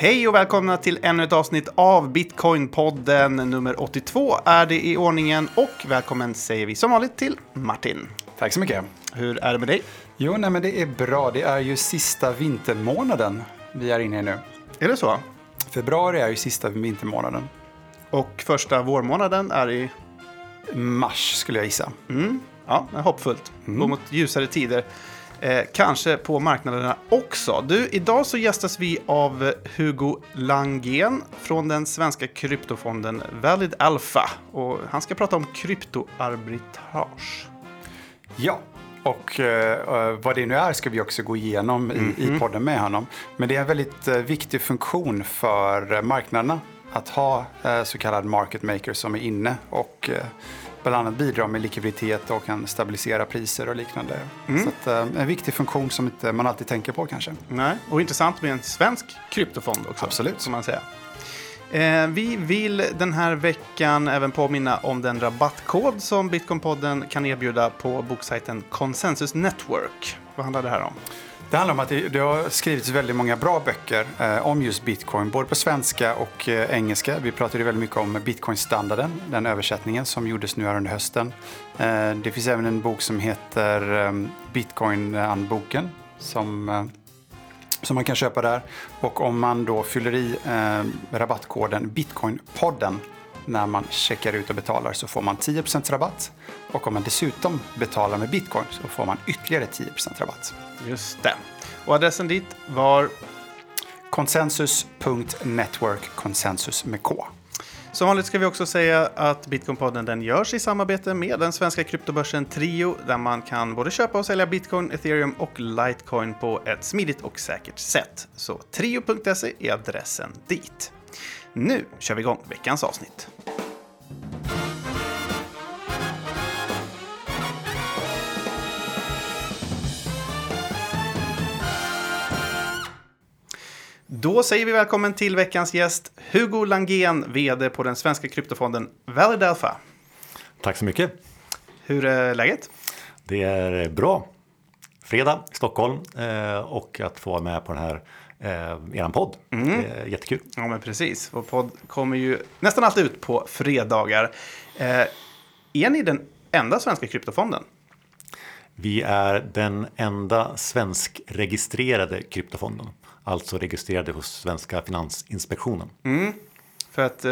Hej och välkomna till ännu ett avsnitt av Bitcoin-podden. Nummer 82 är det i ordningen och välkommen säger vi som vanligt till Martin. Tack så mycket. Hur är det med dig? Jo, nej, men det är bra. Det är ju sista vintermånaden vi är inne i nu. Är det så? Februari är ju sista vintermånaden. Och första vårmånaden är i... Mars skulle jag gissa. Mm, ja, hoppfullt. Gå mot ljusare tider. Eh, kanske på marknaderna också. Du, idag så gästas vi av Hugo Langén från den svenska kryptofonden Valid Alpha. Och han ska prata om kryptoarbitrage. Ja, och eh, vad det nu är ska vi också gå igenom i, i podden med honom. Men det är en väldigt eh, viktig funktion för marknaderna att ha eh, så kallad market maker som är inne och eh, bland annat bidrar med likviditet och kan stabilisera priser och liknande. Så att, eh, en viktig funktion som inte man alltid tänker på kanske. Nej, och intressant med en svensk kryptofond också. Absolut. Man säga. Eh, vi vill den här veckan även påminna om den rabattkod som Bitcoinpodden kan erbjuda på boksajten Consensus Network. Vad handlar det här om? Det handlar om att det, det har skrivits väldigt många bra böcker eh, om just bitcoin, både på svenska och eh, engelska. Vi pratade väldigt mycket om bitcoin-standarden, den översättningen som gjordes nu här under hösten. Eh, det finns även en bok som heter eh, Bitcoin-anboken som, eh, som man kan köpa där. Och om man då fyller i eh, rabattkoden Bitcoinpodden när man checkar ut och betalar så får man 10% rabatt. Och om man dessutom betalar med bitcoin så får man ytterligare 10% rabatt. Just det. Och adressen dit var Konsensus.network, konsensus med K. Som vanligt ska vi också säga att Bitcoinpodden den görs i samarbete med den svenska kryptobörsen Trio där man kan både köpa och sälja bitcoin, ethereum och litecoin på ett smidigt och säkert sätt. Så trio.se är adressen dit. Nu kör vi igång veckans avsnitt. Då säger vi välkommen till veckans gäst, Hugo Langén, VD på den svenska kryptofonden Valid Alpha. Tack så mycket. Hur är läget? Det är bra. Fredag i Stockholm eh, och att få vara med på den här eh, eran podd. Det är jättekul. Ja, men precis. Vår podd kommer ju nästan alltid ut på fredagar. Eh, är ni den enda svenska kryptofonden? Vi är den enda svenskregistrerade kryptofonden, alltså registrerade hos svenska Finansinspektionen. För att eh,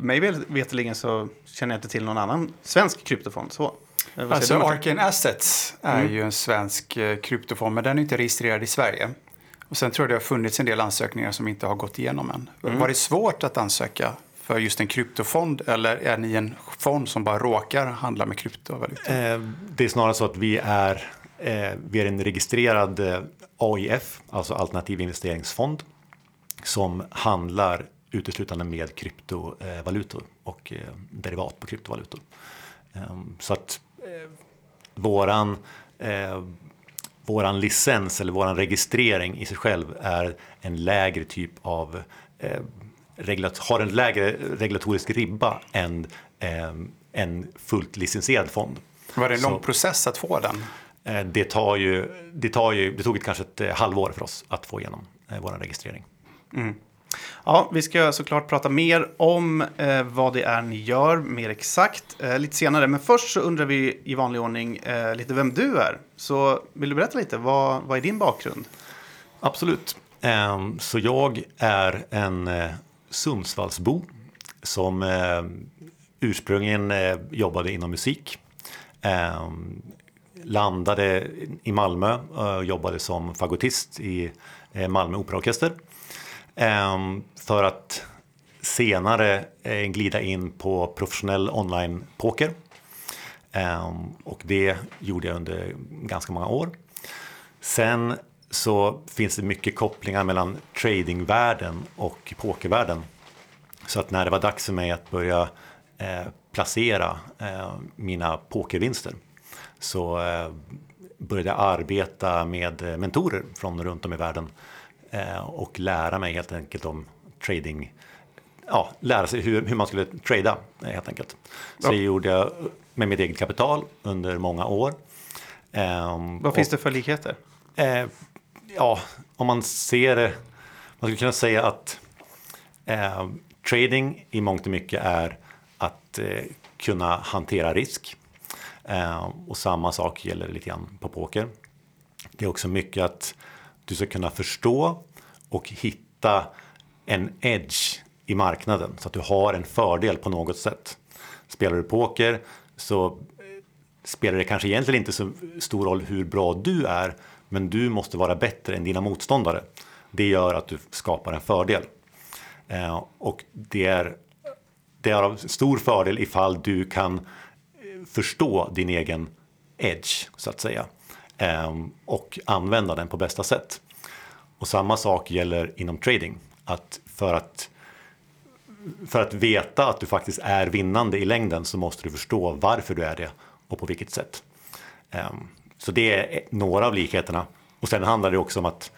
mig vet- veterligen så känner jag inte till någon annan svensk kryptofond. Så. Eh, Alltså? Arcane Assets är ju en svensk eh, kryptofond, men den är inte registrerad i Sverige. Och sen tror jag det har funnits en del ansökningar som inte har gått igenom än. Var det svårt att ansöka för just en kryptofond eller är ni en fond som bara råkar handla med kryptovalutor? Eh, Det är snarare så att vi är, eh, vi är en registrerad eh, AIF, alltså alternativ investeringsfond, som handlar uteslutande med kryptovalutor och derivat på kryptovalutor. Eh, Så att våran, våran licens eller våran registrering i sig själv är en lägre typ av eh, har en lägre regulatorisk ribba än eh, en fullt licensierad fond. Var det en lång så- process att få den? Eh, Det, tar ju, det, tar ju, det tog ett, kanske ett eh, halvår för oss att få igenom eh, vår registrering. Ja, vi ska såklart prata mer om eh, vad det är ni gör, mer exakt, eh, lite senare. Men först så undrar vi i vanlig ordning eh, lite vem du är. Så vill du berätta lite, vad, vad är din bakgrund? Absolut. Ehm, så jag är en eh, Sundsvallsbo som eh, ursprungligen eh, jobbade inom musik. Ehm, Landade i Malmö och jobbade som fagottist i eh, Malmö Operaorkester. Ehm, för att senare eh, glida in på professionell online-poker. Ehm, och det gjorde jag under ganska många år. Sen så finns det mycket kopplingar mellan tradingvärlden och pokervärlden. Så att när det var dags för mig att börja eh, placera eh, mina pokervinster så började jag arbeta med mentorer från runt om i världen och lära mig helt enkelt om trading ja, lära sig hur, hur man skulle trada eh, helt enkelt. Så Ja. det gjorde jag med mitt eget kapital under många år. Ehm, Vad finns och- det för likheter? Eh, ja, om man ser det Man skulle kunna säga att eh, trading i mångt och mycket är att eh, kunna hantera risk. Eh, och samma sak gäller lite grann på poker. Det är också mycket att du ska kunna förstå och hitta en edge i marknaden så att du har en fördel på något sätt. Spelar du poker så eh, spelar det kanske egentligen inte så stor roll hur bra du är men du måste vara bättre än dina motståndare. Det gör att du skapar en fördel. Eh, och det är, det är av stor fördel ifall du kan eh, förstå din egen edge så att säga Ehm, och använda den på bästa sätt. Och samma sak gäller inom trading. Att för att för att veta att du faktiskt är vinnande i längden så måste du förstå varför du är det och på vilket sätt. Ehm, så det är några av likheterna. Och sen handlar det också om att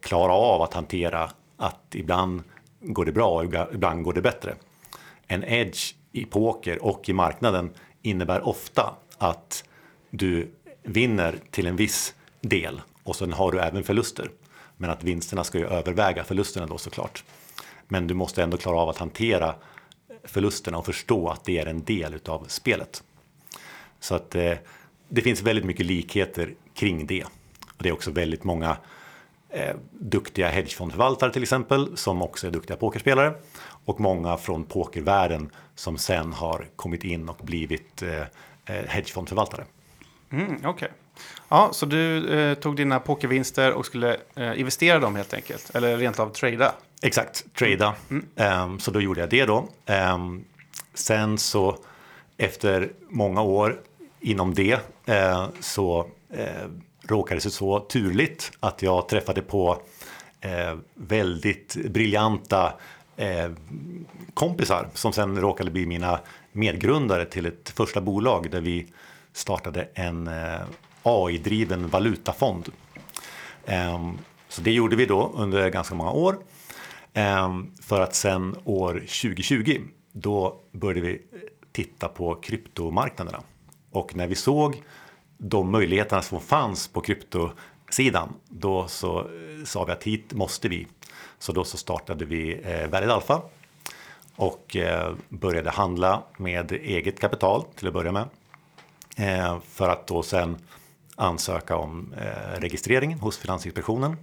klara av att hantera att ibland går det bra och ibland går det bättre. En edge i poker och i marknaden innebär ofta att du vinner till en viss del och sen har du även förluster. Men att vinsterna ska ju överväga förlusterna då såklart. Men du måste ändå klara av att hantera förlusterna och förstå att det är en del utav spelet. Så att eh, det finns väldigt mycket likheter kring det. Och det är också väldigt många eh, duktiga hedgefondförvaltare till exempel som också är duktiga pokerspelare. Och många från pokervärlden som sen har kommit in och blivit eh, eh hedgefondförvaltare. Mm, Okej. Okay. Ja, så du eh, tog dina pokervinster och skulle eh, investera dem helt enkelt? Eller rent av trada? Exakt, trada. Mm. Um, så då gjorde jag det då. Um, sen så efter många år inom det uh, så uh, råkade det sig så turligt att jag träffade på uh, väldigt briljanta kompisar som sen råkade bli mina medgrundare till ett första bolag där vi startade en eh, AI-driven valutafond. Ehm, så det gjorde vi då under ganska många år. Ehm, för att sen år 2020 då började vi titta på kryptomarknaderna. Och när vi såg de möjligheterna som fanns på kryptosidan då så eh, sa vi att hit måste vi. Så då så startade vi eh, Värdet Alpha och började handla med eget kapital till att börja med. Eh, för att då sen ansöka om eh, registreringen hos Finansinspektionen.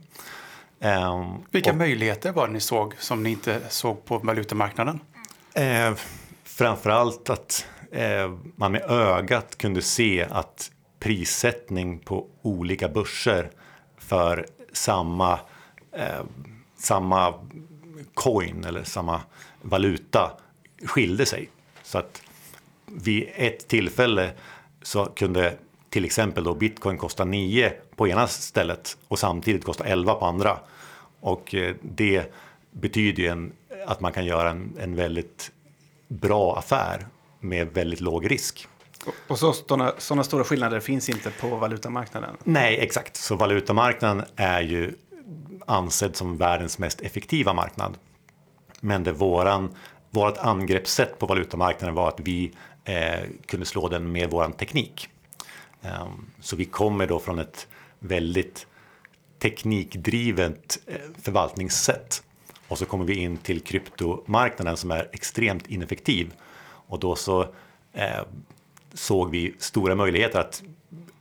Eh, Vilka och, möjligheter var det ni såg som ni inte såg på valutamarknaden? Eh, framförallt att eh, man med ögat kunde se att prissättning på olika börser för samma, eh, samma coin eller samma valuta skilde sig. Så att vid ett tillfälle så kunde till exempel då bitcoin kostar 9 på ena stället och samtidigt kostar 11 på andra. Och eh, det betyder ju en, att man kan göra en, en väldigt bra affär med väldigt låg risk. Och så, sådana, sådana stora skillnader finns inte på valutamarknaden? Nej, exakt. Så valutamarknaden är ju ansedd som världens mest effektiva marknad. Men det våran, vårat angreppssätt på valutamarknaden var att vi eh, kunde slå den med vår teknik. Eh, så vi kommer då från ett väldigt teknikdrivet eh, förvaltningssätt. Och så kommer vi in till kryptomarknaden som är extremt ineffektiv. Och då så eh, såg vi stora möjligheter att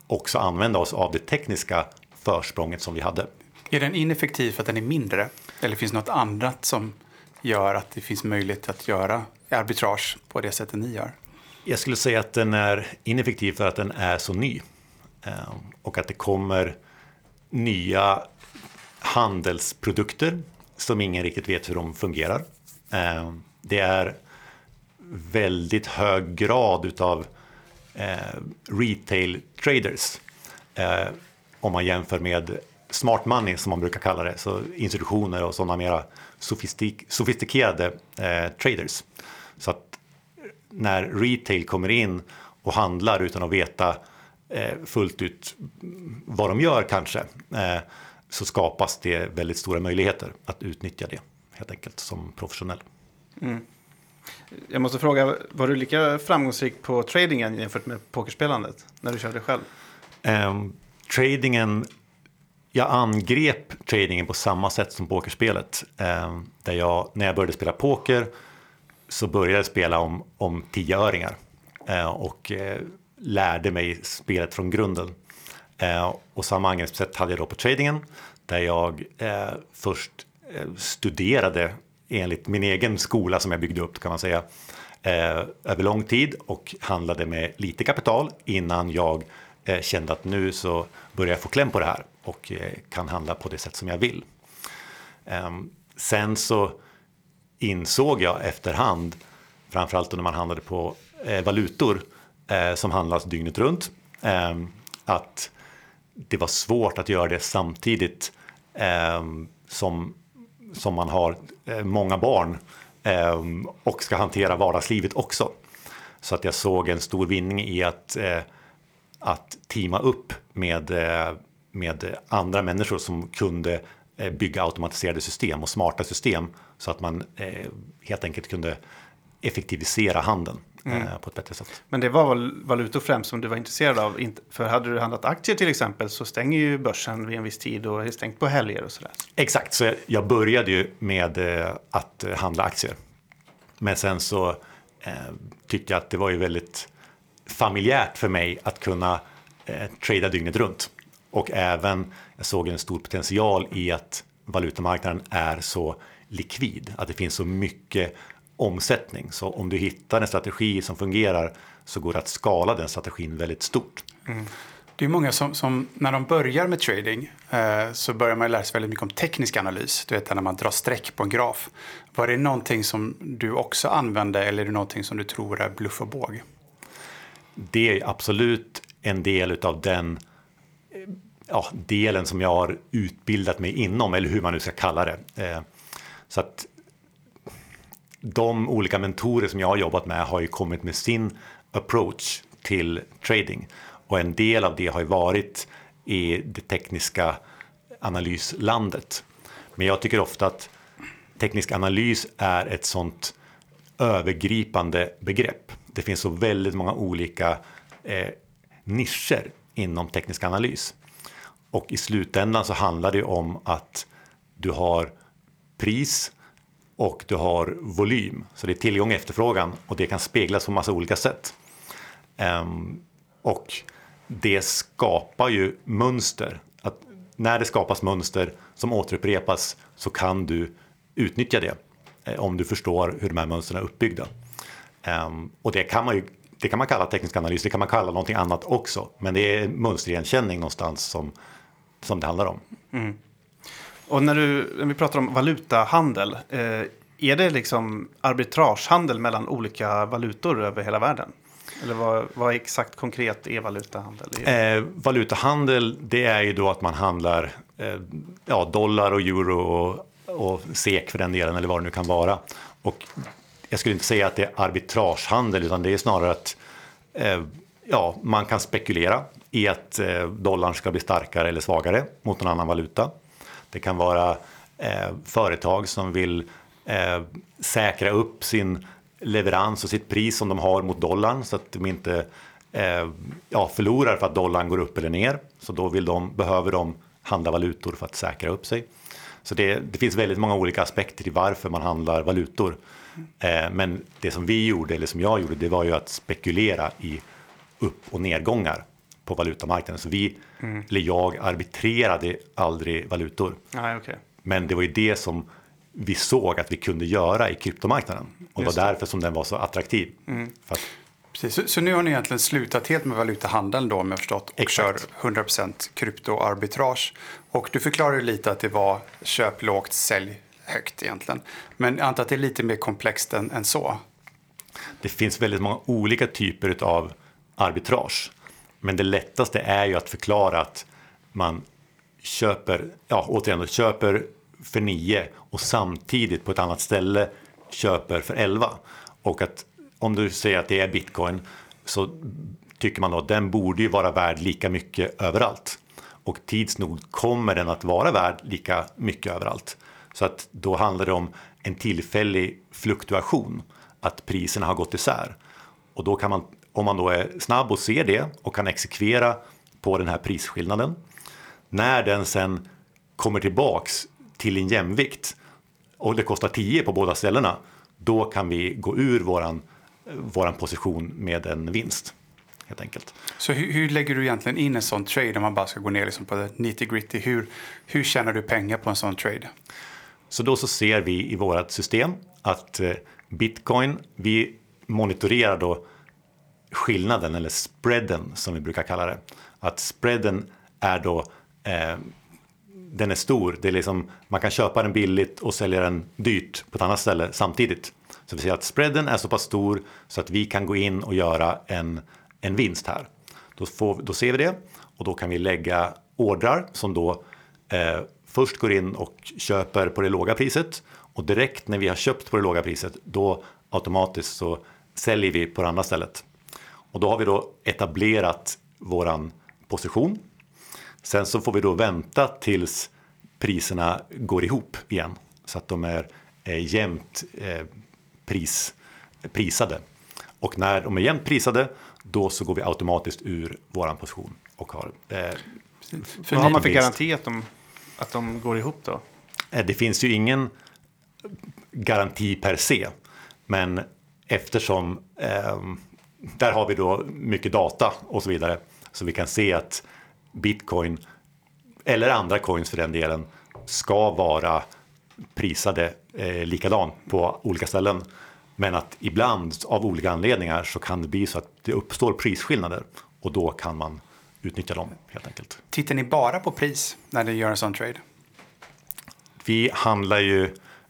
också använda oss av det tekniska försprånget som vi hade. Är den ineffektiv för att den är mindre? Eller finns det något annat som gör att det finns möjlighet att göra arbitrage på det sättet ni gör? Jag skulle säga att den är ineffektiv för att den är så ny. Ehm, och att det kommer nya handelsprodukter som ingen riktigt vet hur de fungerar. Ehm, det är väldigt hög grad utav ehm, retail traders. Om man jämför med smart money som man brukar kalla det, så institutioner och sådana mera sofistik sofistikerade eh, traders. Så att när retail kommer in och handlar utan att veta Eh, fullt ut vad de gör kanske eh, så skapas det väldigt stora möjligheter att utnyttja det helt enkelt som professionell. Mm. Jag måste fråga, var du lika framgångsrik på tradingen jämfört med pokerspelandet när du körde själv? Um, tradingen jag angrep tradingen på samma sätt som pokerspelet. Eh, där jag, när jag började spela poker så började jag spela om, om tioöringar eh, och eh, lärde mig spelet från grunden. Eh, och samma angreppssätt hade jag då på tradingen där jag eh, först eh, studerade enligt min egen skola som jag byggde upp kan man säga eh, över lång tid och handlade med lite kapital innan jag eh, kände att nu så börjar jag få kläm på det här och eh, kan handla på det sätt som jag vill. Ehm, sen så insåg jag efterhand, framförallt när man handlade på eh, valutor eh, som handlas dygnet runt, eh, att det var svårt att göra det samtidigt eh, som, som man har eh, många barn och ska hantera vardagslivet också. Så att jag såg en stor vinning i att, att teama upp med med andra människor som kunde bygga automatiserade system och smarta system så att man eh, helt enkelt kunde effektivisera handeln eh, mm. på ett bättre sätt. Men det var väl valutor främst som du var intresserad av? För hade du handlat aktier till exempel så stänger ju börsen vid en viss tid och är stängt på helger och sådär. Exakt, så jag började ju med att handla aktier. Men sen så eh, tyckte jag att det var ju väldigt familjärt för mig att kunna eh, trada dygnet runt. Och även, jag såg en stor potential i att valutamarknaden är så likvid, att det finns så mycket omsättning. Så om du hittar en strategi som fungerar så går det att skala den strategin väldigt stort. Mm. Det är många som, som, när de börjar med trading eh, så börjar man lära sig väldigt mycket om teknisk analys. Du vet när man drar streck på en graf. Var det någonting som du också använde eller är det någonting som du tror är bluff och båg? Det är absolut en del av den ja, delen som jag har utbildat mig inom, eller hur man nu ska kalla det. Eh, så att de olika mentorer som jag har jobbat med har ju kommit med sin approach till trading. Och en del av det har ju varit i det tekniska analyslandet. Men jag tycker ofta att teknisk analys är ett sånt övergripande begrepp. Det finns så väldigt många olika eh, nischer inom teknisk analys. Och i slutändan så handlar det om att du har pris och du har volym. Så det är tillgång och efterfrågan och det kan speglas på massa olika sätt. Um, och det skapar ju mönster. Att när det skapas mönster som återupprepas så kan du utnyttja det eh, om du förstår hur de här mönstren är uppbyggda. Um, och det kan man ju det kan man kalla teknisk analys, det kan man kalla någonting annat också. Men det är mönsterigenkänning någonstans som, som det handlar om. Mm. Och när, du, när vi pratar om valutahandel, eh, är det liksom arbitragehandel mellan olika valutor över hela världen? Eller vad, vad exakt konkret är valutahandel? Eh, valutahandel, det är ju då att man handlar eh, ja, dollar och euro och, och SEK för den delen, eller vad det nu kan vara. Och jag skulle inte säga att det är arbitragehandel, utan det är snarare att eh, ja, man kan spekulera i att eh, dollarn ska bli starkare eller svagare mot någon annan valuta. Det kan vara eh, företag som vill eh, säkra upp sin leverans och sitt pris som de har mot dollarn så att de inte eh, ja, förlorar för att dollarn går upp eller ner. Så då vill de, behöver de handla valutor för att säkra upp sig. Så det, det finns väldigt många olika aspekter till varför man handlar valutor. Eh, men det som vi gjorde, eller som jag gjorde, det var ju att spekulera i upp och nedgångar på valutamarknaden. Så vi, mm. eller jag, arbitrerade aldrig valutor. Ah, okay. Men det var ju det som vi såg att vi kunde göra i kryptomarknaden. Och det var därför som den var så attraktiv. Mm. Att... Precis, så, så, nu har ni egentligen slutat helt med valutahandeln då, om jag förstått, och Exakt. kör 100% kryptoarbitrage. Och du förklarade lite att det var köp lågt, sälj högt egentligen. Men jag antar att det är lite mer komplext än, än så. Det finns väldigt många olika typer av arbitrage. Men det lättaste är ju att förklara att man köper, ja återigen, köper för 9 och samtidigt på ett annat ställe köper för 11. Och att om du säger att det är bitcoin så tycker man då att den borde ju vara värd lika mycket överallt. Och tids nog kommer den att vara värd lika mycket överallt. Så att då handlar det om en tillfällig fluktuation, att priserna har gått isär. Och då kan man, om man då är snabb och ser det och kan exekvera på den här prisskillnaden, när den sen kommer tillbaks till en jämvikt och det kostar 10 på båda ställena, då kan vi gå ur våran, våran position med en vinst. Helt enkelt. Så hur, hur lägger du egentligen in en sån trade om man bara ska gå ner liksom på nitty gritty? Hur, hur tjänar du pengar på en sån trade? Så då så ser vi i vårt system att eh, bitcoin, vi monitorerar då skillnaden eller spreaden som vi brukar kalla det. Att spreaden är då eh, den är stor. Det är liksom, man kan köpa den billigt och sälja den dyrt på ett annat ställe samtidigt. Så vi ser att spreaden är så pass stor så att vi kan gå in och göra en, en vinst här. Då, får, då ser vi det och då kan vi lägga ordrar som då eh, först går in och köper på det låga priset och direkt när vi har köpt på det låga priset då automatiskt så säljer vi på det andra stället. Och då har vi då etablerat våran position. Sen så får vi då vänta tills priserna går ihop igen så att de är eh, jämnt eh, pris, prisade. Och när de är jämnt prisade då så går vi automatiskt ur våran position och har eh, Vad har man för garanti att de, att de går ihop då? Eh, Det finns ju ingen garanti per se. Men eftersom eh, där har vi då mycket data och så vidare. Så vi kan se att bitcoin eller andra coins för den delen ska vara prisade eh, likadan på olika ställen. Men att ibland av olika anledningar så kan det bli så att det uppstår prisskillnader och då kan man utnyttja dem helt enkelt. Tittar ni bara på pris när ni gör en sån trade? Vi handlar ju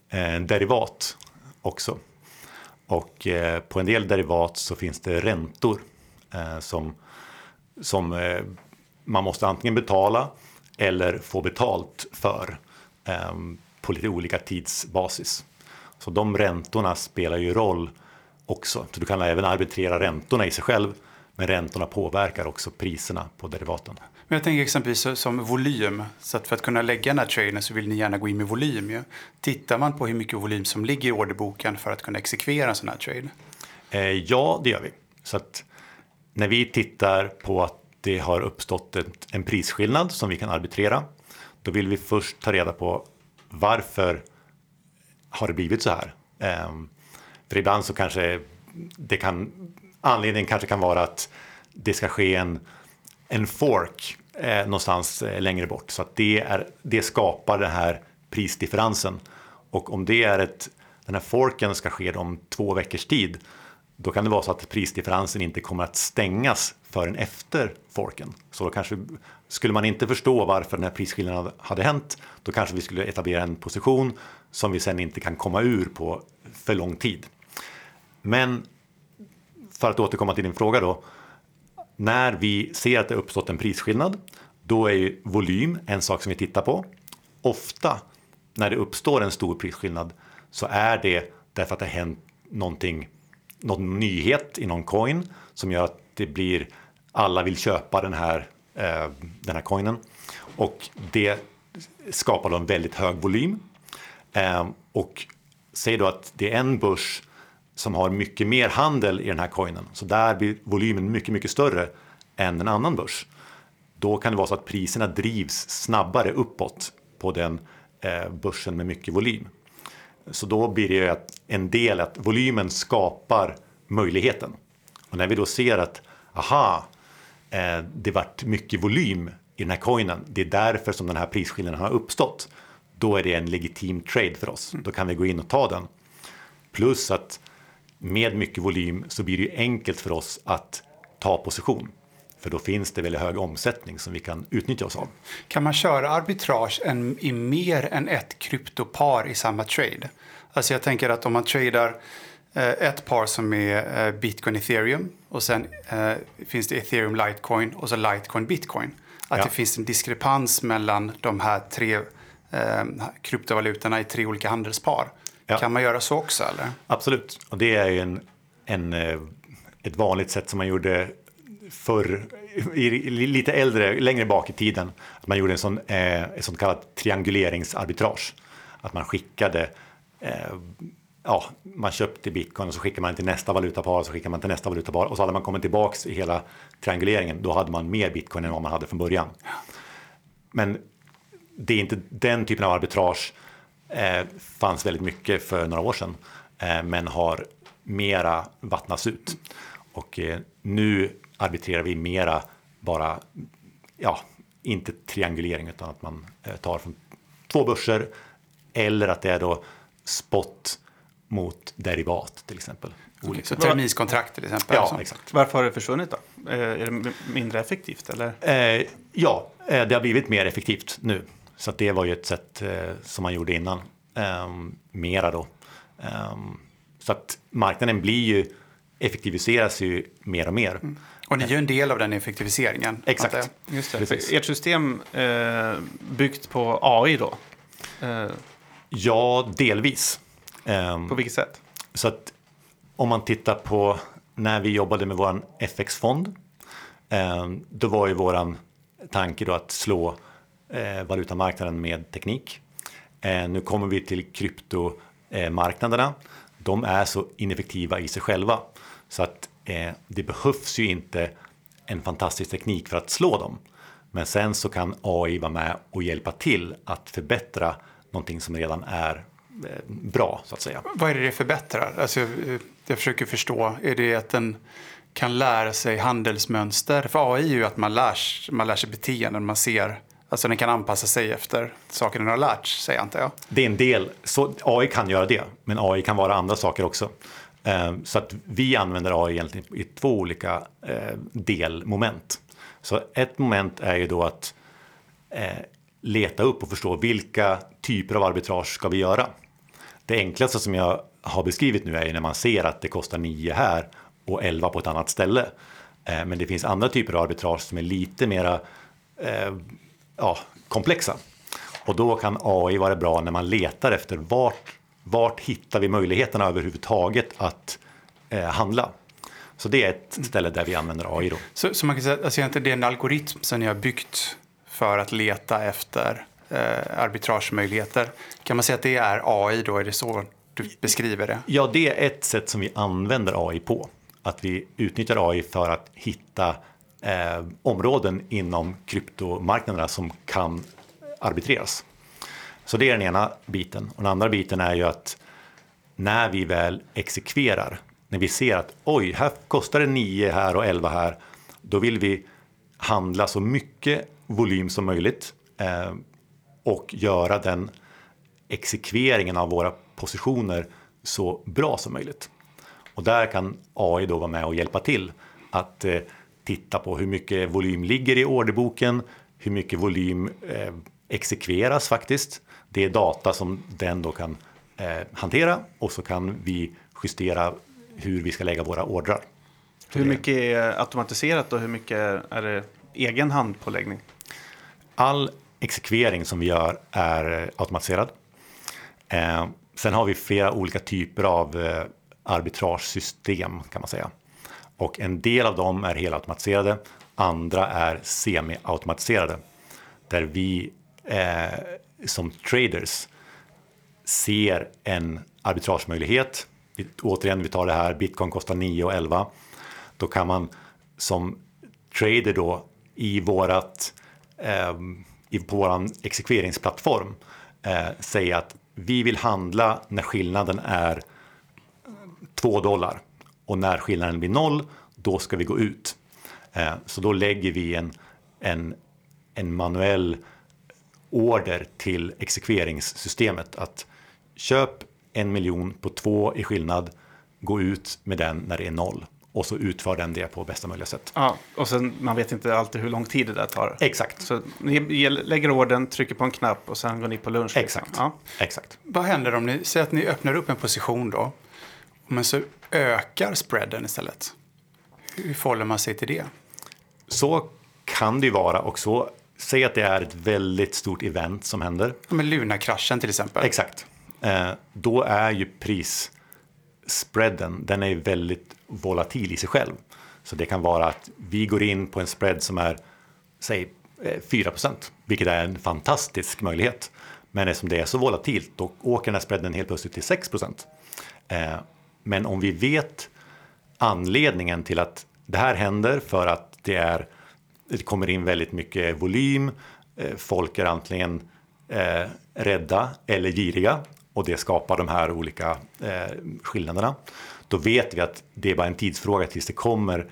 eh, derivat också. Och eh, på en del derivat så finns det räntor eh, som, som eh, man måste antingen betala eller få betalt för på lite olika tidsbasis. Så de räntorna spelar ju roll också. Så du kan även arbitrera räntorna i sig själv. Men räntorna påverkar också priserna på derivaten. Men jag tänker exempelvis som volym. Så att för att kunna lägga den här traden så vill ni gärna gå in med volym. Ju. Tittar man på hur mycket volym som ligger i orderboken för att kunna exekvera en sån här trade? Eh, ja, det gör vi. Så att när vi tittar på att det har uppstått ett, en prisskillnad som vi kan arbitrera, då vill vi först ta reda på varför har det blivit så här? Ehm, för ibland så kanske det kan, anledningen kanske kan vara att det ska ske en, en fork eh, någonstans eh, längre bort. Så att det, är, det skapar den här prisdifferensen. Och om det är ett, den här forken ska ske om två veckors tid, då kan det vara så att prisdifferensen inte kommer att stängas förrän efter forken. Så då kanske, skulle man inte förstå varför den här prisskillnaden hade hänt, då kanske vi skulle etablera en position som vi sen inte kan komma ur på för lång tid. Men för att återkomma till din fråga då. När vi ser att det uppstått en prisskillnad, då är ju volym en sak som vi tittar på. Ofta när det uppstår en stor prisskillnad så är det därför att det har hänt någonting, någon nyhet i någon coin som gör att det blir alla vill köpa den här, eh, den här coinen och det skapar då en väldigt hög volym. Eh, och säg då att det är en börs som har mycket mer handel i den här coinen. Så där blir volymen mycket, mycket större än en annan börs. Då kan det vara så att priserna drivs snabbare uppåt på den eh, börsen med mycket volym. Så då blir det ju en del att volymen skapar möjligheten. Och när vi då ser att aha, eh, det vart mycket volym i den här coinen. Det är därför som den här prisskillnaden har uppstått. Då är det en legitim trade för oss. Då kan vi gå in och ta den. Plus att med mycket volym så blir det ju enkelt för oss att ta position. För då finns det väldigt hög omsättning som vi kan utnyttja oss av. Kan man köra arbitrage en, i mer än ett kryptopar i samma trade? Alltså jag tänker att om man tradar eh, ett par som är eh, bitcoin ethereum och sen eh, finns det ethereum litecoin och så litecoin bitcoin. Att Ja. det finns en diskrepans mellan de här tre kryptovalutorna i tre olika handelspar. Ja. Kan man göra så också eller? Absolut, och det är ju en, en, eh, ett vanligt sätt som man gjorde förr, lite äldre, längre bak i tiden. Att man gjorde en sån, eh, ett sånt kallat trianguleringsarbitrage. Att man skickade, eh, ja, man köpte bitcoin och så skickade man till nästa valutapar och så skickade man till nästa valutapar och så hade man kommit tillbaks i hela trianguleringen. Då hade man mer bitcoin än vad man hade från början. men det är inte den typen av arbitrage fanns väldigt mycket för några år sedan, eh, men har mera vattnats ut. Och eh, nu arbitrerar vi mera bara, ja, inte triangulering utan att man eh, tar från två börser eller att det är då spot mot derivat till exempel. Okay, så terminskontrakt till exempel? Ja, alltså. exakt. Varför har det försvunnit då? Eh, är det mindre effektivt eller? Eh, ja, eh, det har blivit mer effektivt nu. Så det var ju ett sätt eh, som man gjorde innan. Ehm, mera då. Ehm, så att marknaden blir ju, effektiviseras ju mer och mer. Mm. Och ni är ju en del av den effektiviseringen. Exakt. Just det. Precis. Ert system eh, byggt på AI då? Eh. Ja, delvis. På vilket sätt? Så att om man tittar på när vi jobbade med vår FX-fond. Eh, då var ju våran tanke då att slå eh, Eh, valutamarknaden med teknik. Eh, nu kommer vi till kryptomarknaderna. Eh, De är så ineffektiva i sig själva så att eh, det behövs ju inte en fantastisk teknik för att slå dem. Men sen så kan AI vara med och hjälpa till att förbättra någonting som redan är bra så att säga. Vad är det det förbättrar? Alltså, jag försöker förstå. Är det att den kan lära sig handelsmönster? För AI är ju att man lär, man lär sig beteenden, man ser Alltså den kan anpassa sig efter saker den har lärt sig antar jag. Det är en del, så AI kan göra det, men AI kan vara andra saker också. Eh, så att vi använder AI egentligen i två olika eh, delmoment. Så ett moment är ju då att eh, leta upp och förstå vilka typer av arbitrage ska vi göra. Det enklaste som jag har beskrivit nu är ju när man ser att det kostar 9 här och 11 på ett annat ställe. Men det finns andra typer av arbitrage som är lite mera ja, komplexa. Och då kan AI vara bra när man letar efter vart, vart hittar vi möjligheterna överhuvudtaget att eh, handla. Så det är ett ställe där vi använder AI. Då. Så, så man kan säga att alltså, det är en algoritm som ni har byggt för att leta efter eh, arbitragemöjligheter. Kan man säga att det är AI då? Är det så du beskriver det? Ja, det är ett sätt som vi använder AI på. Att vi utnyttjar AI för att hitta eh, områden inom kryptomarknaderna som kan arbitreras. Så det är den ena biten. Och den andra biten är ju att när vi väl exekverar, när vi ser att oj, här kostar det 9 här och 11 här, då vill vi handla så mycket volym som möjligt eh, och göra den exekveringen av våra positioner så bra som möjligt. Och där kan AI då vara med och hjälpa till att eh, titta på hur mycket volym ligger i orderboken, hur mycket volym eh, exekveras faktiskt. Det är data som den då kan eh, hantera och så kan vi justera hur vi ska lägga våra ordrar. Hur mycket är automatiserat och hur mycket är det egen handpåläggning? All exekvering som vi gör är automatiserad. Eh, sen har vi flera olika typer av eh, arbitragesystem kan man säga. Och en del av dem är helautomatiserade, andra är semi-automatiserade. Där vi eh, som traders ser en arbitragemöjlighet. Återigen, vi tar det här, bitcoin kostar 9 och 11. Då kan man som trader då i vårat, eh, på vår exekveringsplattform eh, säga att vi vill handla när skillnaden är 2 dollar och när skillnaden blir noll, då ska vi gå ut. Eh, så då lägger vi en, en, en manuell order till exekveringssystemet att köp en miljon på två i skillnad, gå ut med den när det är noll och så utför den det på bästa möjliga sätt. Ja, och sen man vet inte alltid hur lång tid det där tar. Exakt. Så ni lägger orden, trycker på en knapp och sen går ni på lunch. Exakt. Liksom. Ja. Exakt. Vad händer om ni säger att ni öppnar upp en position då? Men så ökar spreaden istället. Hur förhåller man sig till det? Så kan det ju vara och så. Säg att det är ett väldigt stort event som händer. Men Luna-kraschen till exempel. Exakt. Eh, då är ju prisspreaden, den är väldigt volatil i sig själv. Så det kan vara att vi går in på en spread som är, säg 4 eh, vilket är en fantastisk möjlighet. Men eftersom det är så volatilt, då åker den här spreaden helt plötsligt till 6 eh, Men om vi vet anledningen till att det här händer för att det, är, det kommer in väldigt mycket volym eh, folk är antingen eh, rädda eller giriga och det skapar de här olika eh, skillnaderna. Då vet vi att det är bara en tidsfråga tills det kommer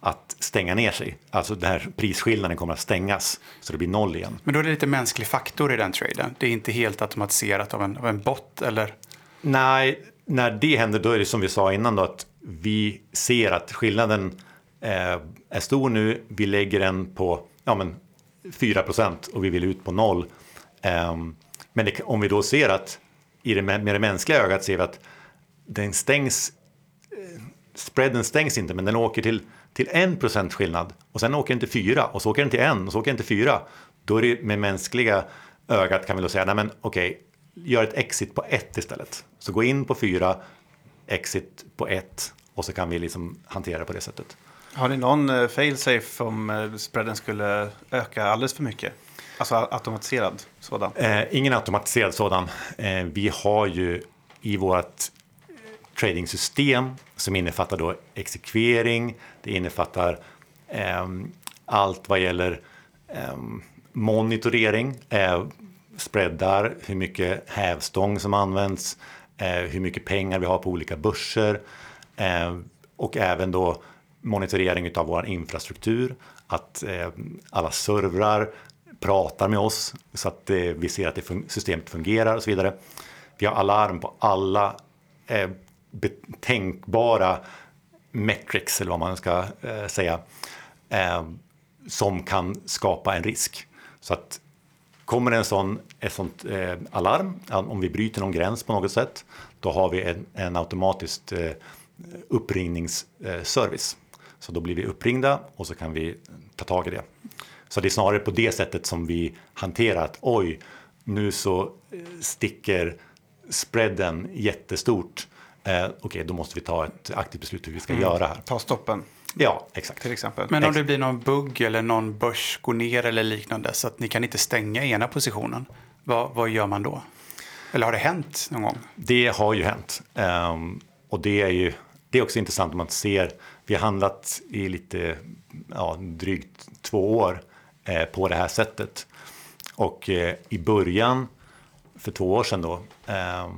att stänga ner sig. Alltså den här prisskillnaden kommer att stängas så det blir noll igen. Men då är det lite mänsklig faktor i den traden. Det är inte helt automatiserat av en, av en bot eller? Nej, när det händer då är det som vi sa innan då att vi ser att skillnaden eh, är stor nu. Vi lägger den på ja, men 4% och vi vill ut på noll. Eh, men det, om vi då ser att i det, med det mänskliga ögat ser vi att den stängs, eh, spreaden stängs inte men den åker till, till 1 skillnad och sen åker den till 4 och så åker den till 1 och så åker den till 4. Då är det med mänskliga ögat kan vi då säga, nej men okej, okay, gör ett exit på 1 istället. Så gå in på 4, exit på 1 och så kan vi liksom hantera det på det sättet. Har ni någon eh, failsafe om eh, spreaden skulle öka alldeles för mycket? Alltså automatiserad sådan? Eh, ingen automatiserad sådan. Eh, vi har ju i vårt tradingsystem som innefattar då exekvering, det innefattar eh, allt vad gäller eh, monitorering, eh, spreadar, hur mycket hävstång som används, eh, hur mycket pengar vi har på olika börser eh, och även då monitorering av vår infrastruktur, att eh, alla servrar pratar med oss så att eh, vi ser att det fun systemet fungerar och så vidare. Vi har alarm på alla eh, tänkbara metrics eller vad man ska eh, säga eh, som kan skapa en risk. Så att kommer en sån, ett sånt eh, alarm, om vi bryter någon gräns på något sätt, då har vi en, en automatisk eh, uppringningsservice. Så då blir vi uppringda och så kan vi ta tag i det. Så det är snarare på det sättet som vi hanterar att oj, nu så eh, sticker spreaden jättestort. Eh, Okej, okay, då måste vi ta ett aktivt beslut hur vi ska mm. göra här. Ta stoppen. Ja, exakt. Till exempel. Men om det blir någon bugg eller någon börs går ner eller liknande så att ni kan inte stänga ena positionen. Vad, vad gör man då? Eller har det hänt någon gång? Det har ju hänt. Um, och det är ju det är också intressant om man ser. Vi har handlat i lite ja, drygt två år eh, på det här sättet. Och eh, i början, för två år sedan då, eh,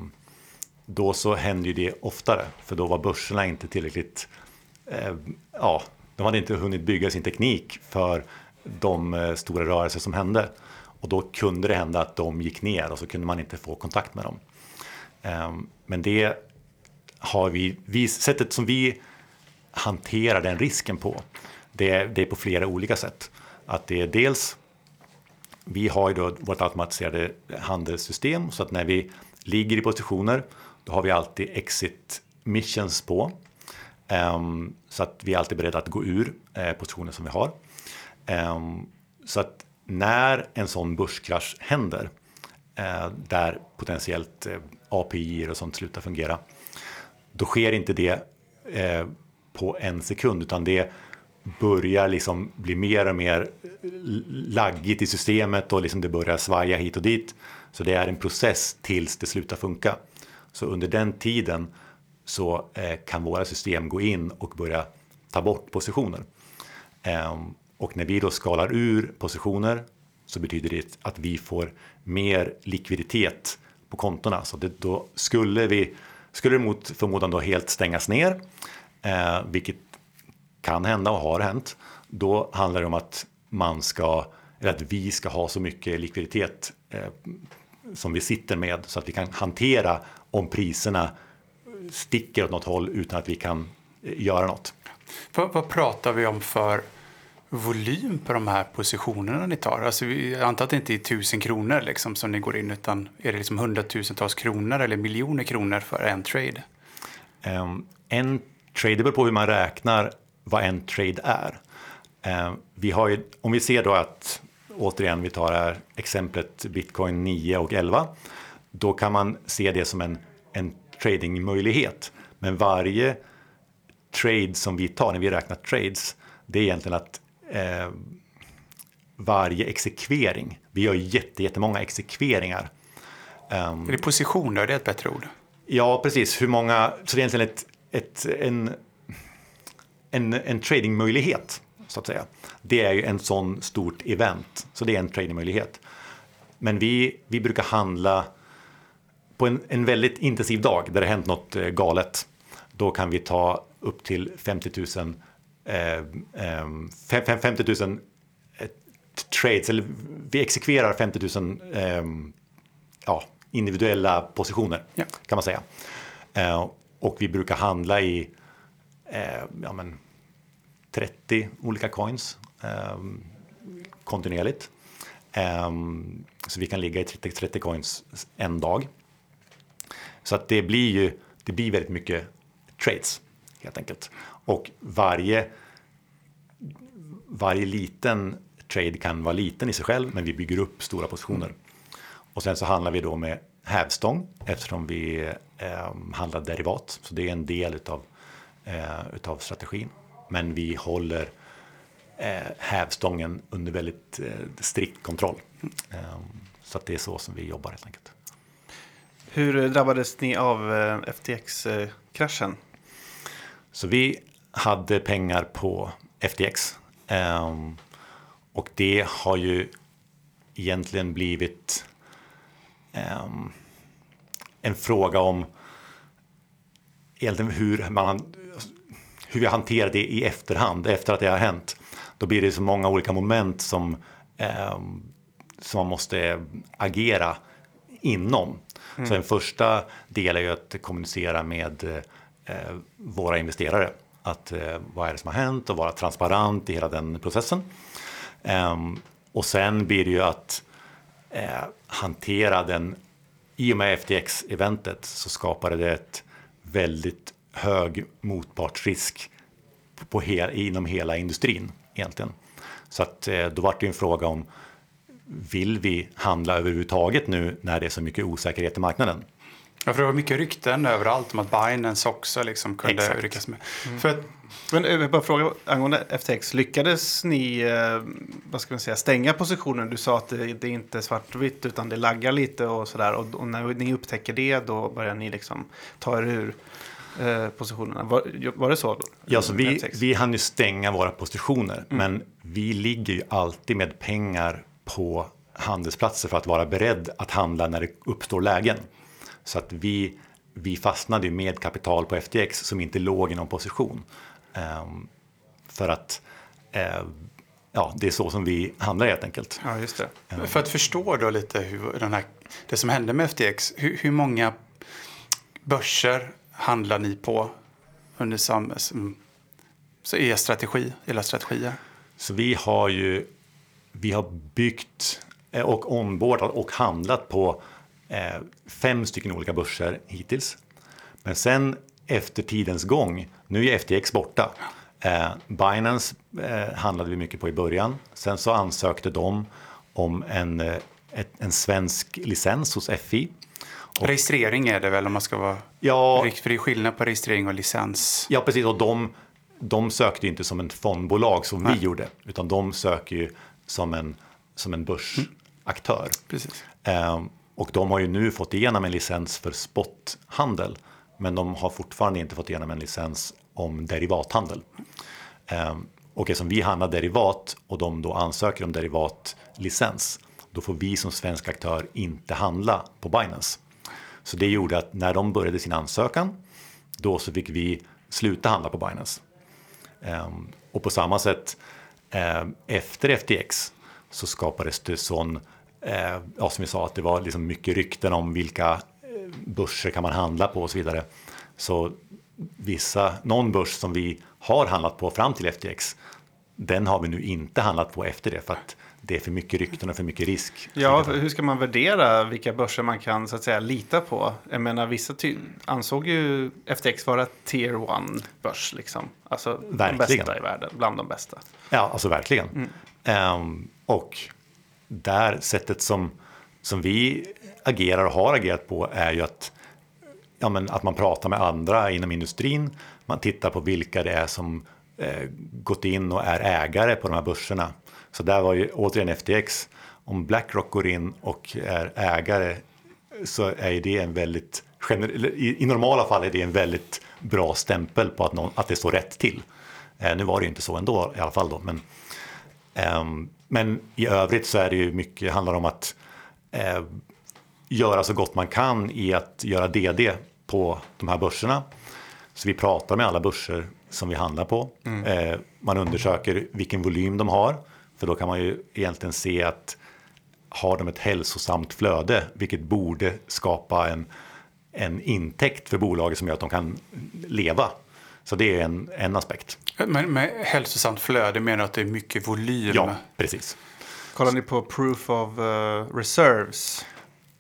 då så hände ju det oftare. För då var börserna inte tillräckligt, Eh, ja, de hade inte hunnit bygga sin teknik för de eh, stora rörelser som hände. Och då kunde det hända att de gick ner och så kunde man inte få kontakt med dem. Ehm, men det har vi, vi, sättet som vi hanterar den risken på, det, det är på flera olika sätt. Att det är dels, vi har ju då vårt automatiserade handelssystem så att när vi ligger i positioner, då har vi alltid exit missions på. Ehm, så att vi är alltid beredda att gå ur eh, positionen som vi har. Ehm, så att när en sån börskrasch händer, eh, där potentiellt eh, API och sånt slutar fungera, då sker inte det på en sekund utan det börjar liksom bli mer och mer laggigt i systemet och liksom det börjar svaja hit och dit. Så det är en process tills det slutar funka. Så under den tiden så eh, kan våra system gå in och börja ta bort positioner. Ehm, och när vi då skalar ur positioner så betyder det att vi får mer likviditet på kontona. Så det, då skulle vi skulle det mot förmodan då helt stängas ner, eh, vilket kan hända och har hänt, då handlar det om att man ska, eller att vi ska ha så mycket likviditet eh, som vi sitter med så att vi kan hantera om priserna sticker åt något håll utan att vi kan eh, göra något. Vad, vad pratar vi om för volym på de här positionerna ni tar? Alltså, jag antar att det inte är tusen kronor liksom, som ni går in utan är det liksom hundratusentals kronor eller miljoner kronor för en trade? Um, en trade, det beror på hur man räknar vad en trade är. Um, vi har ju, om vi ser då att, återigen vi tar här exemplet bitcoin 9 och 11, då kan man se det som en, en tradingmöjlighet. Men varje trade som vi tar när vi räknar trades, det är egentligen att eh, varje exekvering. Vi gör jätte, jättemånga exekveringar. Um, är det positioner? Det är ett bättre ord. Ja, precis. Hur många, så det är egentligen ett, ett, en, en, en tradingmöjlighet så att säga. Det är ju en sån stort event, så det är en tradingmöjlighet. Men vi, vi brukar handla på en, en väldigt intensiv dag där det hänt något eh, galet. Då kan vi ta upp till 50 000, eh, eh, 50 000 eh, trades, eller vi exekverar 50 000 eh, ja, individuella positioner ja. kan man säga. Eh, och vi brukar handla i ja, men 30 olika coins kontinuerligt. Så vi kan ligga i 30, 30 coins en dag. Så att det blir ju det blir väldigt mycket trades helt enkelt. Och varje, varje liten trade kan vara liten i sig själv, men vi bygger upp stora positioner. Och sen så handlar vi då med hävstång eftersom vi eh, handlar derivat. Så det är en del utav, eh, utav strategin. Men vi håller eh, hävstången under väldigt eh, strikt kontroll. Eh, så att det är så som vi jobbar helt enkelt. Hur drabbades ni av eh, FTX-kraschen? Eh, så vi hade pengar på FTX. Ehm, och det har ju egentligen blivit ehm, en fråga om hur, man, hur vi hanterar det i efterhand, efter att det har hänt. Då blir det så många olika moment som, ehm, som man måste agera inom. Mm. Så en första del är ju att kommunicera med eh, våra investerare. Att eh, vad är det som har hänt och vara transparent i hela den processen. Eh, och sen blir det ju att eh, hantera den. I och med FTX-eventet så skapade det ett väldigt hög motpartsrisk på, på hel, inom hela industrin egentligen. Så att eh, då var det en fråga om vill vi handla överhuvudtaget nu när det är så mycket osäkerhet i marknaden? Ja, för det var mycket rykten överallt om att Binance också liksom kunde Exakt. ryckas med. Mm. För att, Men jag vill bara fråga angående FTX. Lyckades ni eh, vad ska man säga, stänga positionen? Du sa att det, det är inte svartvitt utan det laggar lite och sådär. Och, och, när ni upptäcker det då börjar ni liksom ta er ur eh, positionerna. Var, var det så? Ja, så vi, vi hann ju stänga våra positioner. Mm. Men vi ligger ju alltid med pengar på handelsplatser för att vara beredd att handla när det uppstår lägen. Så att vi, vi fastnade med kapital på FTX som inte låg i någon position. Um, för att uh, ja, det är så som vi handlar helt enkelt. Ja, just det. Um, för att förstå då lite hur den här, det som hände med FTX. Hur, hur många börser handlar ni på under sam, så er strategi, era strategier? Så vi har ju vi har byggt eh, och ombordat och handlat på eh, fem stycken olika börser hittills. Men sen efter tidens gång, nu är FTX borta. Eh, Binance handlade vi mycket på i början. Sen så ansökte de om en, en svensk licens hos FI. Och, registrering är det väl om man ska vara... Ja, för det är skillnad på registrering och licens. Ja, precis. Och de, de sökte inte som ett fondbolag som Nej. vi gjorde. Utan de söker ju som en, som en börsaktör. Mm. och de har ju nu fått igenom en licens för spothandel. Men de har fortfarande inte fått igenom en licens om derivathandel. Um, och eftersom vi handlar derivat och de då ansöker om derivatlicens, då får vi som svensk aktör inte handla på Binance. Så det gjorde att när de började sin ansökan, då så fick vi sluta handla på Binance. Um, och på samma sätt Eh, efter FTX så skapades det sån, eh, ja, som vi sa, att det var liksom mycket rykten om vilka eh, börser kan man handla på och så vidare. Så vissa, någon börs som vi har handlat på fram till FTX, den har vi nu inte handlat på efter det för att det är för mycket rykten och för mycket risk. Ja, hur ska man värdera vilka börser man kan så att säga lita på? Jag menar, vissa ansåg ju FTX vara tier one börs liksom. Alltså verkligen. de bästa i världen, bland de bästa. Ja, alltså verkligen. Mm. Um, och där sättet som, som vi agerar och har agerat på är ju att, ja, men att man pratar med andra inom industrin. Man tittar på vilka det är som Eh, gått in och är ägare på de här börserna så där var ju återigen FTX. Om Blackrock går in och är ägare så är det en väldigt, i, normala fall är det en väldigt bra stämpel på att, någon, att det står rätt till. Eh, nu var det ju inte så ändå i alla fall då. Men, ehm, men i övrigt så är det ju mycket, handlar om att eh, göra så gott man kan i att göra DD på de här börserna. Så vi pratar med alla börser som vi handlar på. Mm. Eh, man undersöker vilken volym de har. För då kan man ju egentligen se att har de ett hälsosamt flöde, vilket borde skapa en, en intäkt för bolaget som gör att de kan leva. Så det är en, en aspekt. Men med hälsosamt flöde menar du att det är mycket volym? Ja, precis. Kollar ni på proof of uh, reserves?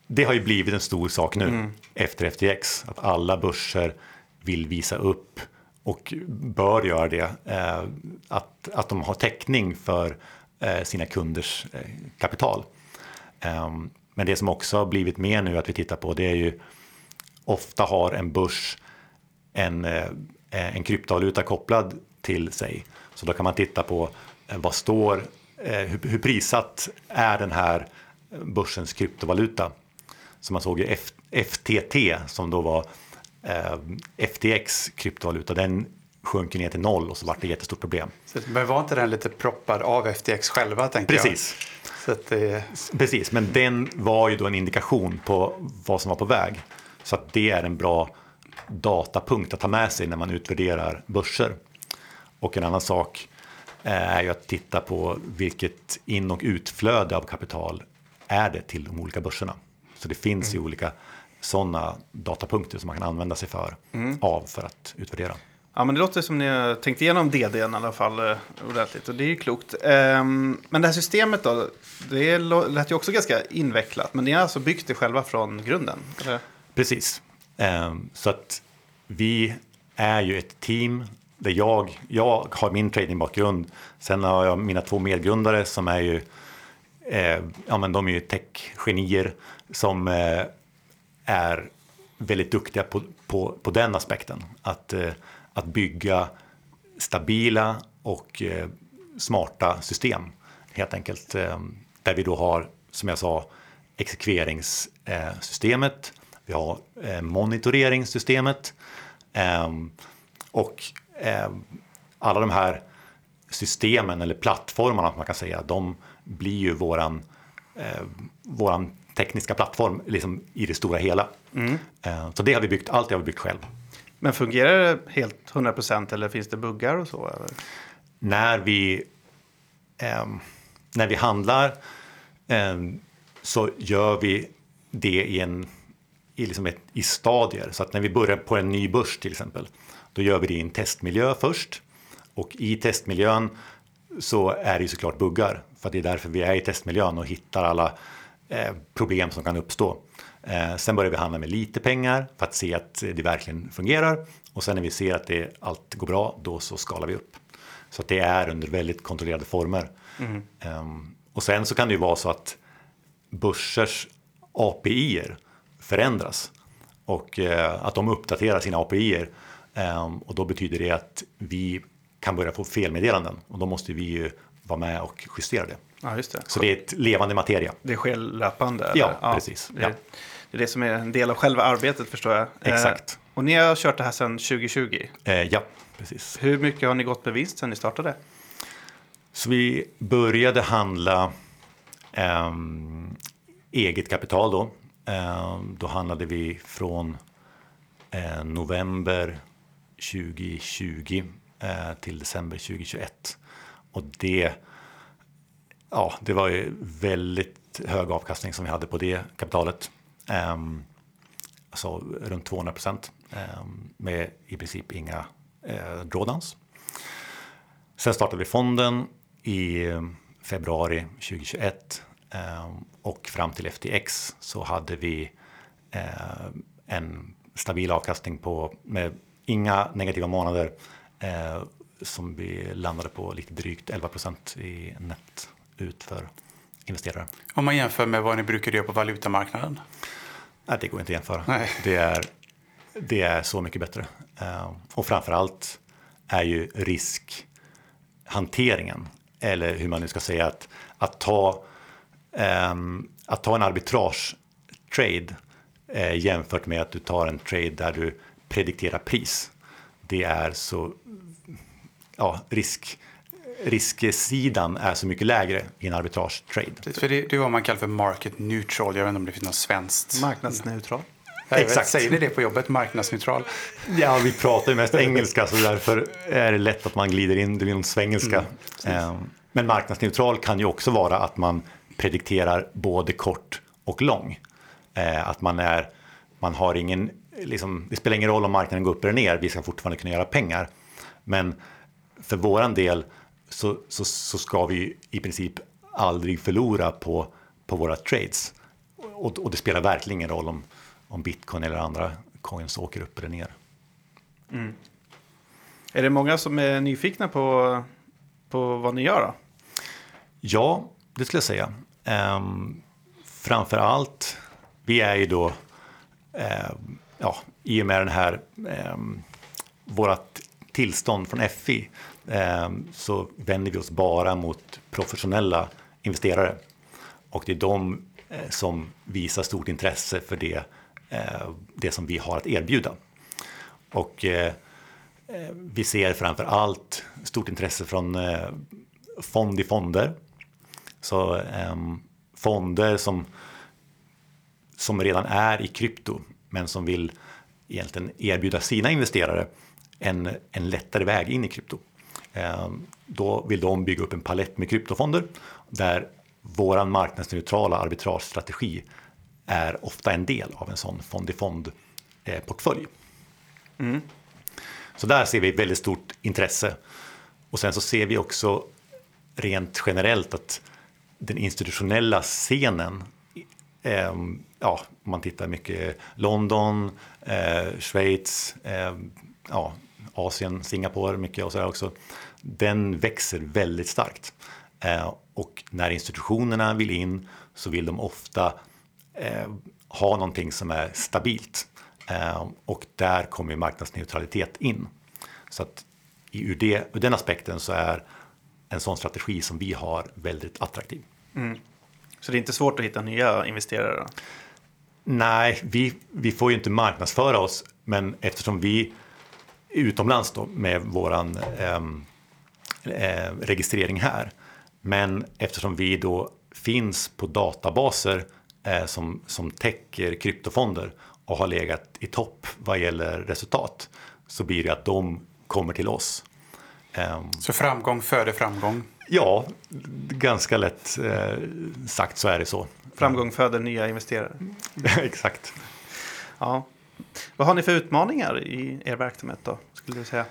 Det har ju blivit en stor sak nu mm. efter FTX. Att alla börser vill visa upp och bör göra det. Eh, att, att de har täckning för eh, sina kunders eh, kapital. Ehm, men det som också har blivit mer nu att vi tittar på det är ju ofta har en börs en, eh, en kryptovaluta kopplad till sig. Så då kan man titta på eh, vad står, eh, hur, hur prissatt är den här börsens kryptovaluta. Så man såg ju FTT som då var eh, FTX kryptovaluta, den sjönk ner till noll och så var det ett jättestort problem. Men var inte den lite proppad av FTX själva? Precis. Jag. Det... Precis, men den var ju då en indikation på vad som var på väg. Så att det är en bra datapunkt att ta med sig när man utvärderar börser. Och en annan sak är ju att titta på vilket in och utflöde av kapital är det till de olika börserna. Så det finns mm. ju olika sådana datapunkter som man kan använda sig för mm. av för att utvärdera. Ja, men det låter som ni har tänkt igenom DD i alla fall eh, ordentligt och det är ju klokt. Um, men det här systemet då, det lät ju också ganska invecklat, men ni har alltså byggt det själva från grunden? Eller? Precis, um, så att vi är ju ett team där jag, jag har min tradingbakgrund, sen har jag mina två medgrundare som är ju, eh, ja men de är ju techgenier som eh, är väldigt duktiga på, på, på den aspekten. Att, eh, att bygga stabila och eh, smarta system. Helt enkelt. Eh, där vi då har, som jag sa, exekveringssystemet. Vi har eh, monitoreringssystemet. Eh, och eh, alla de här systemen eller plattformarna man kan säga, de blir ju våran, våran tekniska plattform liksom, i det stora hela. Mm. Eh, så det har vi byggt, allt det har vi byggt själv. Men fungerar det helt 100% eller finns det buggar och så? Eller? När vi, eh, när vi handlar eh, så gör vi det i, en, i, liksom ett, i stadier. Så att när vi börjar på en ny börs till exempel, då gör vi det i en testmiljö först. Och i testmiljön så är det ju såklart buggar. För det är därför vi är i testmiljön och hittar alla problem som kan uppstå. Eh, sen börjar vi handla med lite pengar för att se att det verkligen fungerar. Och sen när vi ser att det, allt går bra, då så skalar vi upp. Så att det är under väldigt kontrollerade former. Mm. Um, och sen så kan det ju vara så att börsers API förändras. Och uh, att de uppdaterar sina API. Ehm, och då betyder det att vi kan börja få felmeddelanden. Och då måste vi ju vara med och justera det. Ja, just det. Så det är ett levande materia. Det sker löpande? Ja, ja, precis. Det är, ja. det är det som är en del av själva arbetet förstår jag. Exakt. Eh, och ni har kört det här sedan 2020? Eh, ja, precis. Hur mycket har ni gått med vinst sedan ni startade? Så vi började handla eh, eget kapital då. Eh, då handlade vi från eh, november 2020 eh, till december 2021. Och det ja, det var ju väldigt hög avkastning som vi hade på det kapitalet. Um, alltså runt 200 procent um, med i princip inga uh, drawdowns. Sen startade vi fonden i ehm, februari 2021 um, och fram till FTX så hade vi uh, en stabil avkastning på med inga negativa månader uh, som vi landade på lite drygt 11 procent i net ut för investerare. Om man jämför med vad ni brukar göra på valutamarknaden? Nej, det går inte att jämföra. Nej. Det, är, det är så mycket bättre. Uh, och framförallt är ju riskhanteringen, eller hur man nu ska säga, att, att, ta, um, att ta en arbitrage-trade uh, jämfört med att du tar en trade där du predikterar pris. Det är så ja, risk, risksidan är så mycket lägre i en arbitrage-trade. För det, det är vad man kallar för market neutral. Jag vet inte om det finns något svenskt. Marknadsneutral. Jag vet, Exakt. Säger ni det på jobbet? Marknadsneutral? Ja, vi pratar ju mest engelska så därför är det lätt att man glider in det i svengelska. Eh, Men marknadsneutral kan ju också vara att man predikterar både kort och lång. Eh, Att man är, man har ingen, liksom, det spelar ingen roll om marknaden går upp eller ner, vi ska fortfarande kunna göra pengar. Men för våran del så, så, så ska vi i princip aldrig förlora på, på våra trades. Och, och det spelar verkligen ingen roll om, om bitcoin eller andra coins åker upp eller ner. Är det många som är nyfikna på, på vad ni gör då? Ja, det skulle jag säga. Um, framför allt, vi är ju då, ehm, ja, i och med den här, um, vårat tillstånd från FI, ehm, Ehm, så vänder vi oss bara mot professionella investerare. Och det är de eh, som visar stort intresse för det, eh, det som vi har att erbjuda. Och eh, vi ser framför allt stort intresse från fond i fonder. Så ehm, fonder som, som redan är i krypto men som vill egentligen erbjuda sina investerare en, en lättare väg in i krypto. Ehm, då vill de bygga upp en palett med kryptofonder där våran marknadsneutrala arbitragestrategi är ofta en del av en sån fond i fond eh, portfölj. Så där ser vi väldigt stort intresse. Och sen så ser vi också rent generellt att den institutionella scenen, eh, ja, om man tittar mycket London, eh, Schweiz, eh, ja, Asien, Singapore mycket och så där också, den växer väldigt starkt. Eh, och när institutionerna vill in så vill de ofta eh, ha någonting som är stabilt. Eh, och där kommer marknadsneutralitet in. Så att i- ur, det, ur den aspekten så är en sån strategi som vi har väldigt attraktiv. Så det är inte svårt att hitta nya investerare? Då? Nej, vi, vi får ju inte marknadsföra oss, men eftersom vi utomlands då med våran ehm, eh, registrering här, men eftersom vi då finns på databaser eh, som, som täcker kryptofonder och har legat i topp vad gäller resultat, så blir det att de kommer till oss. Ehm, Så framgång föder framgång. ja, ganska lätt eh, sagt så är det så. Framgång föder nya investerare. Exakt. Ja. Vad har ni för utmaningar i er verksamhet då? Skulle du säga?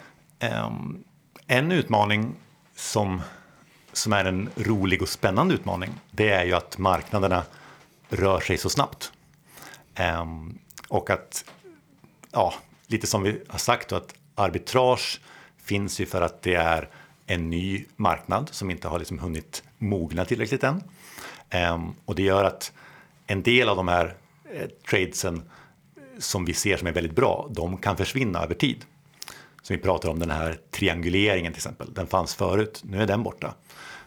Um, en utmaning som, som är en rolig och spännande utmaning, det är ju att marknaderna rör sig så snabbt. Um, och att, ja, lite som vi har sagt, då, att arbitrage finns ju för att det är en ny marknad som inte har liksom hunnit mogna tillräckligt än. Um, och det gör att en del av de här eh, tradesen som vi ser som är väldigt bra, de kan försvinna över tid. Som vi pratar om den här trianguleringen till exempel. Den fanns förut, nu är den borta.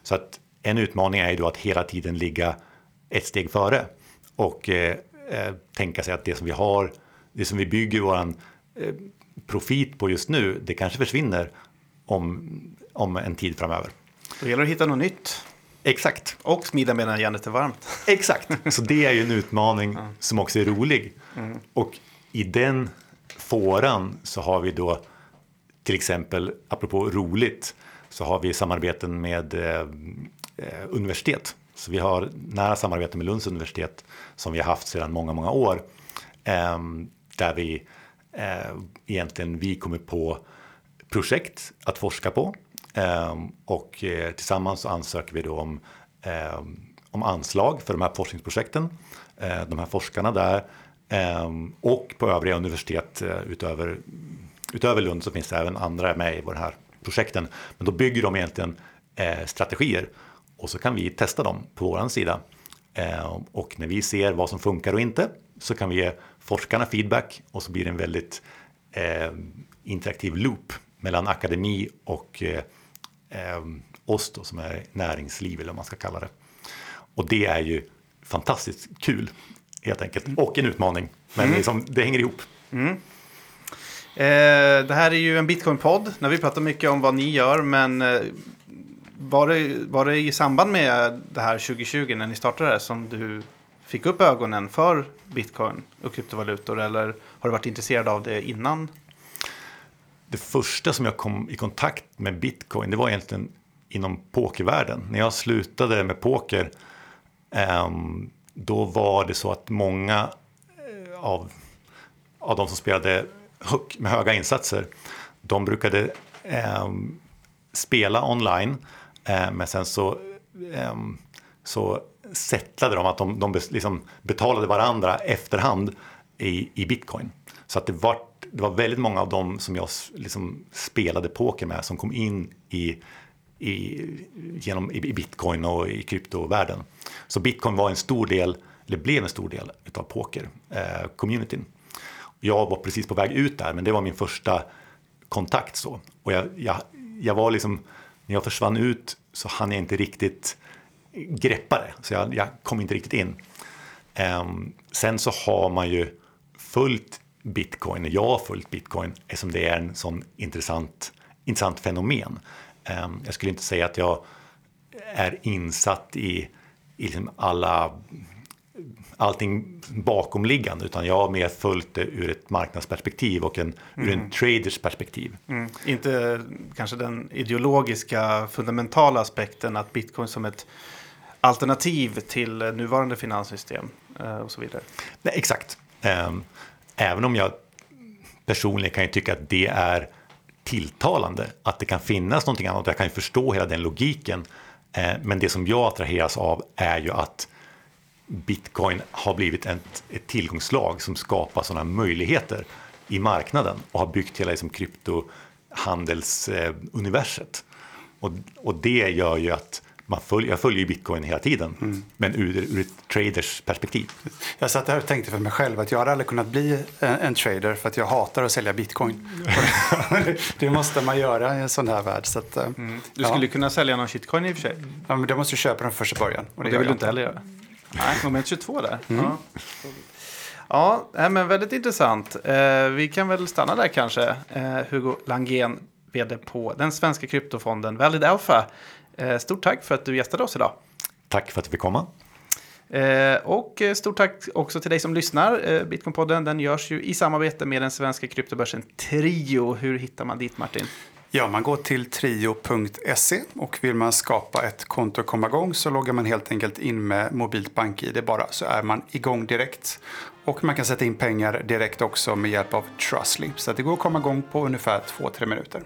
Så att en utmaning är ju då att hela tiden ligga ett steg före och eh, eh, tänka sig att det som vi har, det som vi bygger våran eh, profit på just nu, det kanske försvinner om, om en tid framöver. Då gäller det att hitta något nytt. Exakt. Och smida medan järnet är varmt. Exakt, så det är ju en utmaning som också är rolig. Och i den fåran så har vi då till exempel, apropå roligt, så har vi samarbeten med eh, eh universitet. Så vi har nära samarbete med Lunds universitet som vi har haft sedan många, många år. Eh, där vi eh, egentligen, vi kommer på projekt att forska på. eh, och eh, tillsammans så ansöker vi då om, ehm, om anslag för de här forskningsprojekten. Eh, de här forskarna där. Ehm, och på övriga universitet eh, utöver, utöver Lund så finns det även andra med i de här projekten. Men då bygger de egentligen eh, strategier och så kan vi testa dem på vår sida. Eh, och när vi ser vad som funkar och inte så kan vi ge forskarna feedback och så blir det en väldigt eh, interaktiv loop mellan akademi och eh, eh, oss då, som är näringsliv eller vad man ska kalla det. Och det är ju fantastiskt kul helt enkelt och en utmaning. Men liksom, det hänger ihop. Eh, det här är ju en Bitcoin-podd när vi pratar mycket om vad ni gör, men eh, var, det, var det i samband med det här 2020 när ni startade som du fick upp ögonen för Bitcoin och kryptovalutor eller har du varit intresserad av det innan? Det första som jag kom i kontakt med Bitcoin, det var egentligen inom pokervärlden. När jag slutade med poker, ehm, då var det så att många eh, av, av de som spelade med höga insatser, de brukade eh, spela online, eh, men sen så, eh, så settlade de att de, de liksom betalade varandra efterhand i, i bitcoin. Så att det var, det var väldigt många av dem som jag liksom spelade poker med som kom in i, i, genom, i bitcoin och i kryptovärlden. Så bitcoin var en stor del, eller blev en stor del av poker-communityn. Eh, jag var precis på väg ut där, men det var min första kontakt. så. Och jag, jag, jag var liksom, när jag försvann ut så hann jag inte riktigt greppa det, så jag, jag kom inte riktigt in. Eh, sen så har man ju följt bitcoin, jag har följt bitcoin eftersom det är en sån intressant, intressant fenomen. Ehm, jag skulle inte säga att jag är insatt i, i liksom alla allting bakomliggande utan jag har mer följt det ur ett marknadsperspektiv och en, mm. ur en mm. traders perspektiv. Mm. Inte kanske den ideologiska fundamentala aspekten att bitcoin som ett alternativ till nuvarande finanssystem eh, och så vidare. Nej, exakt. Ehm, även om jag personligen kan tycka att det är tilltalande att det kan finnas någonting annat. Jag kan ju förstå hela den logiken. Eh, men det som jag attraheras av är ju att bitcoin har blivit ett, ett tillgångslag som skapar sådana möjligheter i marknaden och har byggt hela liksom, kryptohandelsuniverset. och, och det gör ju att man följer, jag följer bitcoin hela tiden, mm. men ur, ur ett traders perspektiv. Jag satt här och tänkte för mig själv att jag hade aldrig kunnat bli en, en trader för att jag hatar att sälja bitcoin. det måste man göra i en sån här värld. Så att, mm. Du skulle ja. kunna sälja någon shitcoin i och för sig. Ja, men då måste du köpa den första början. Och det, och det vill du inte heller göra. Nej, moment 22 där. Mm. Ja. Ja, men väldigt intressant. Eh, vi kan väl stanna där kanske. Eh, Hugo Langén, vd på den svenska kryptofonden Valid Alpha. Eh, stort tack för att du gästade oss idag. Tack för att vi fick komma. Och stort tack också till dig som lyssnar. Bitcoinpodden den görs ju i samarbete med den svenska kryptobörsen Trio. Hur hittar man dit Martin? Ja, man går till trio.se och vill man skapa ett konto och komma igång så loggar man helt enkelt in med mobilt bank-id bara så är man igång direkt. Och man kan sätta in pengar direkt också med hjälp av Trustly. Så det går att komma igång på ungefär 2-3 minuter.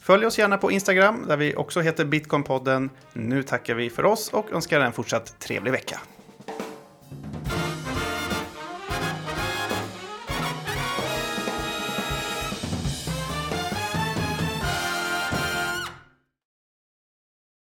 Följ oss gärna på Instagram där vi också heter Bitcoinpodden. Nu tackar vi för oss och önskar en fortsatt trevlig vecka.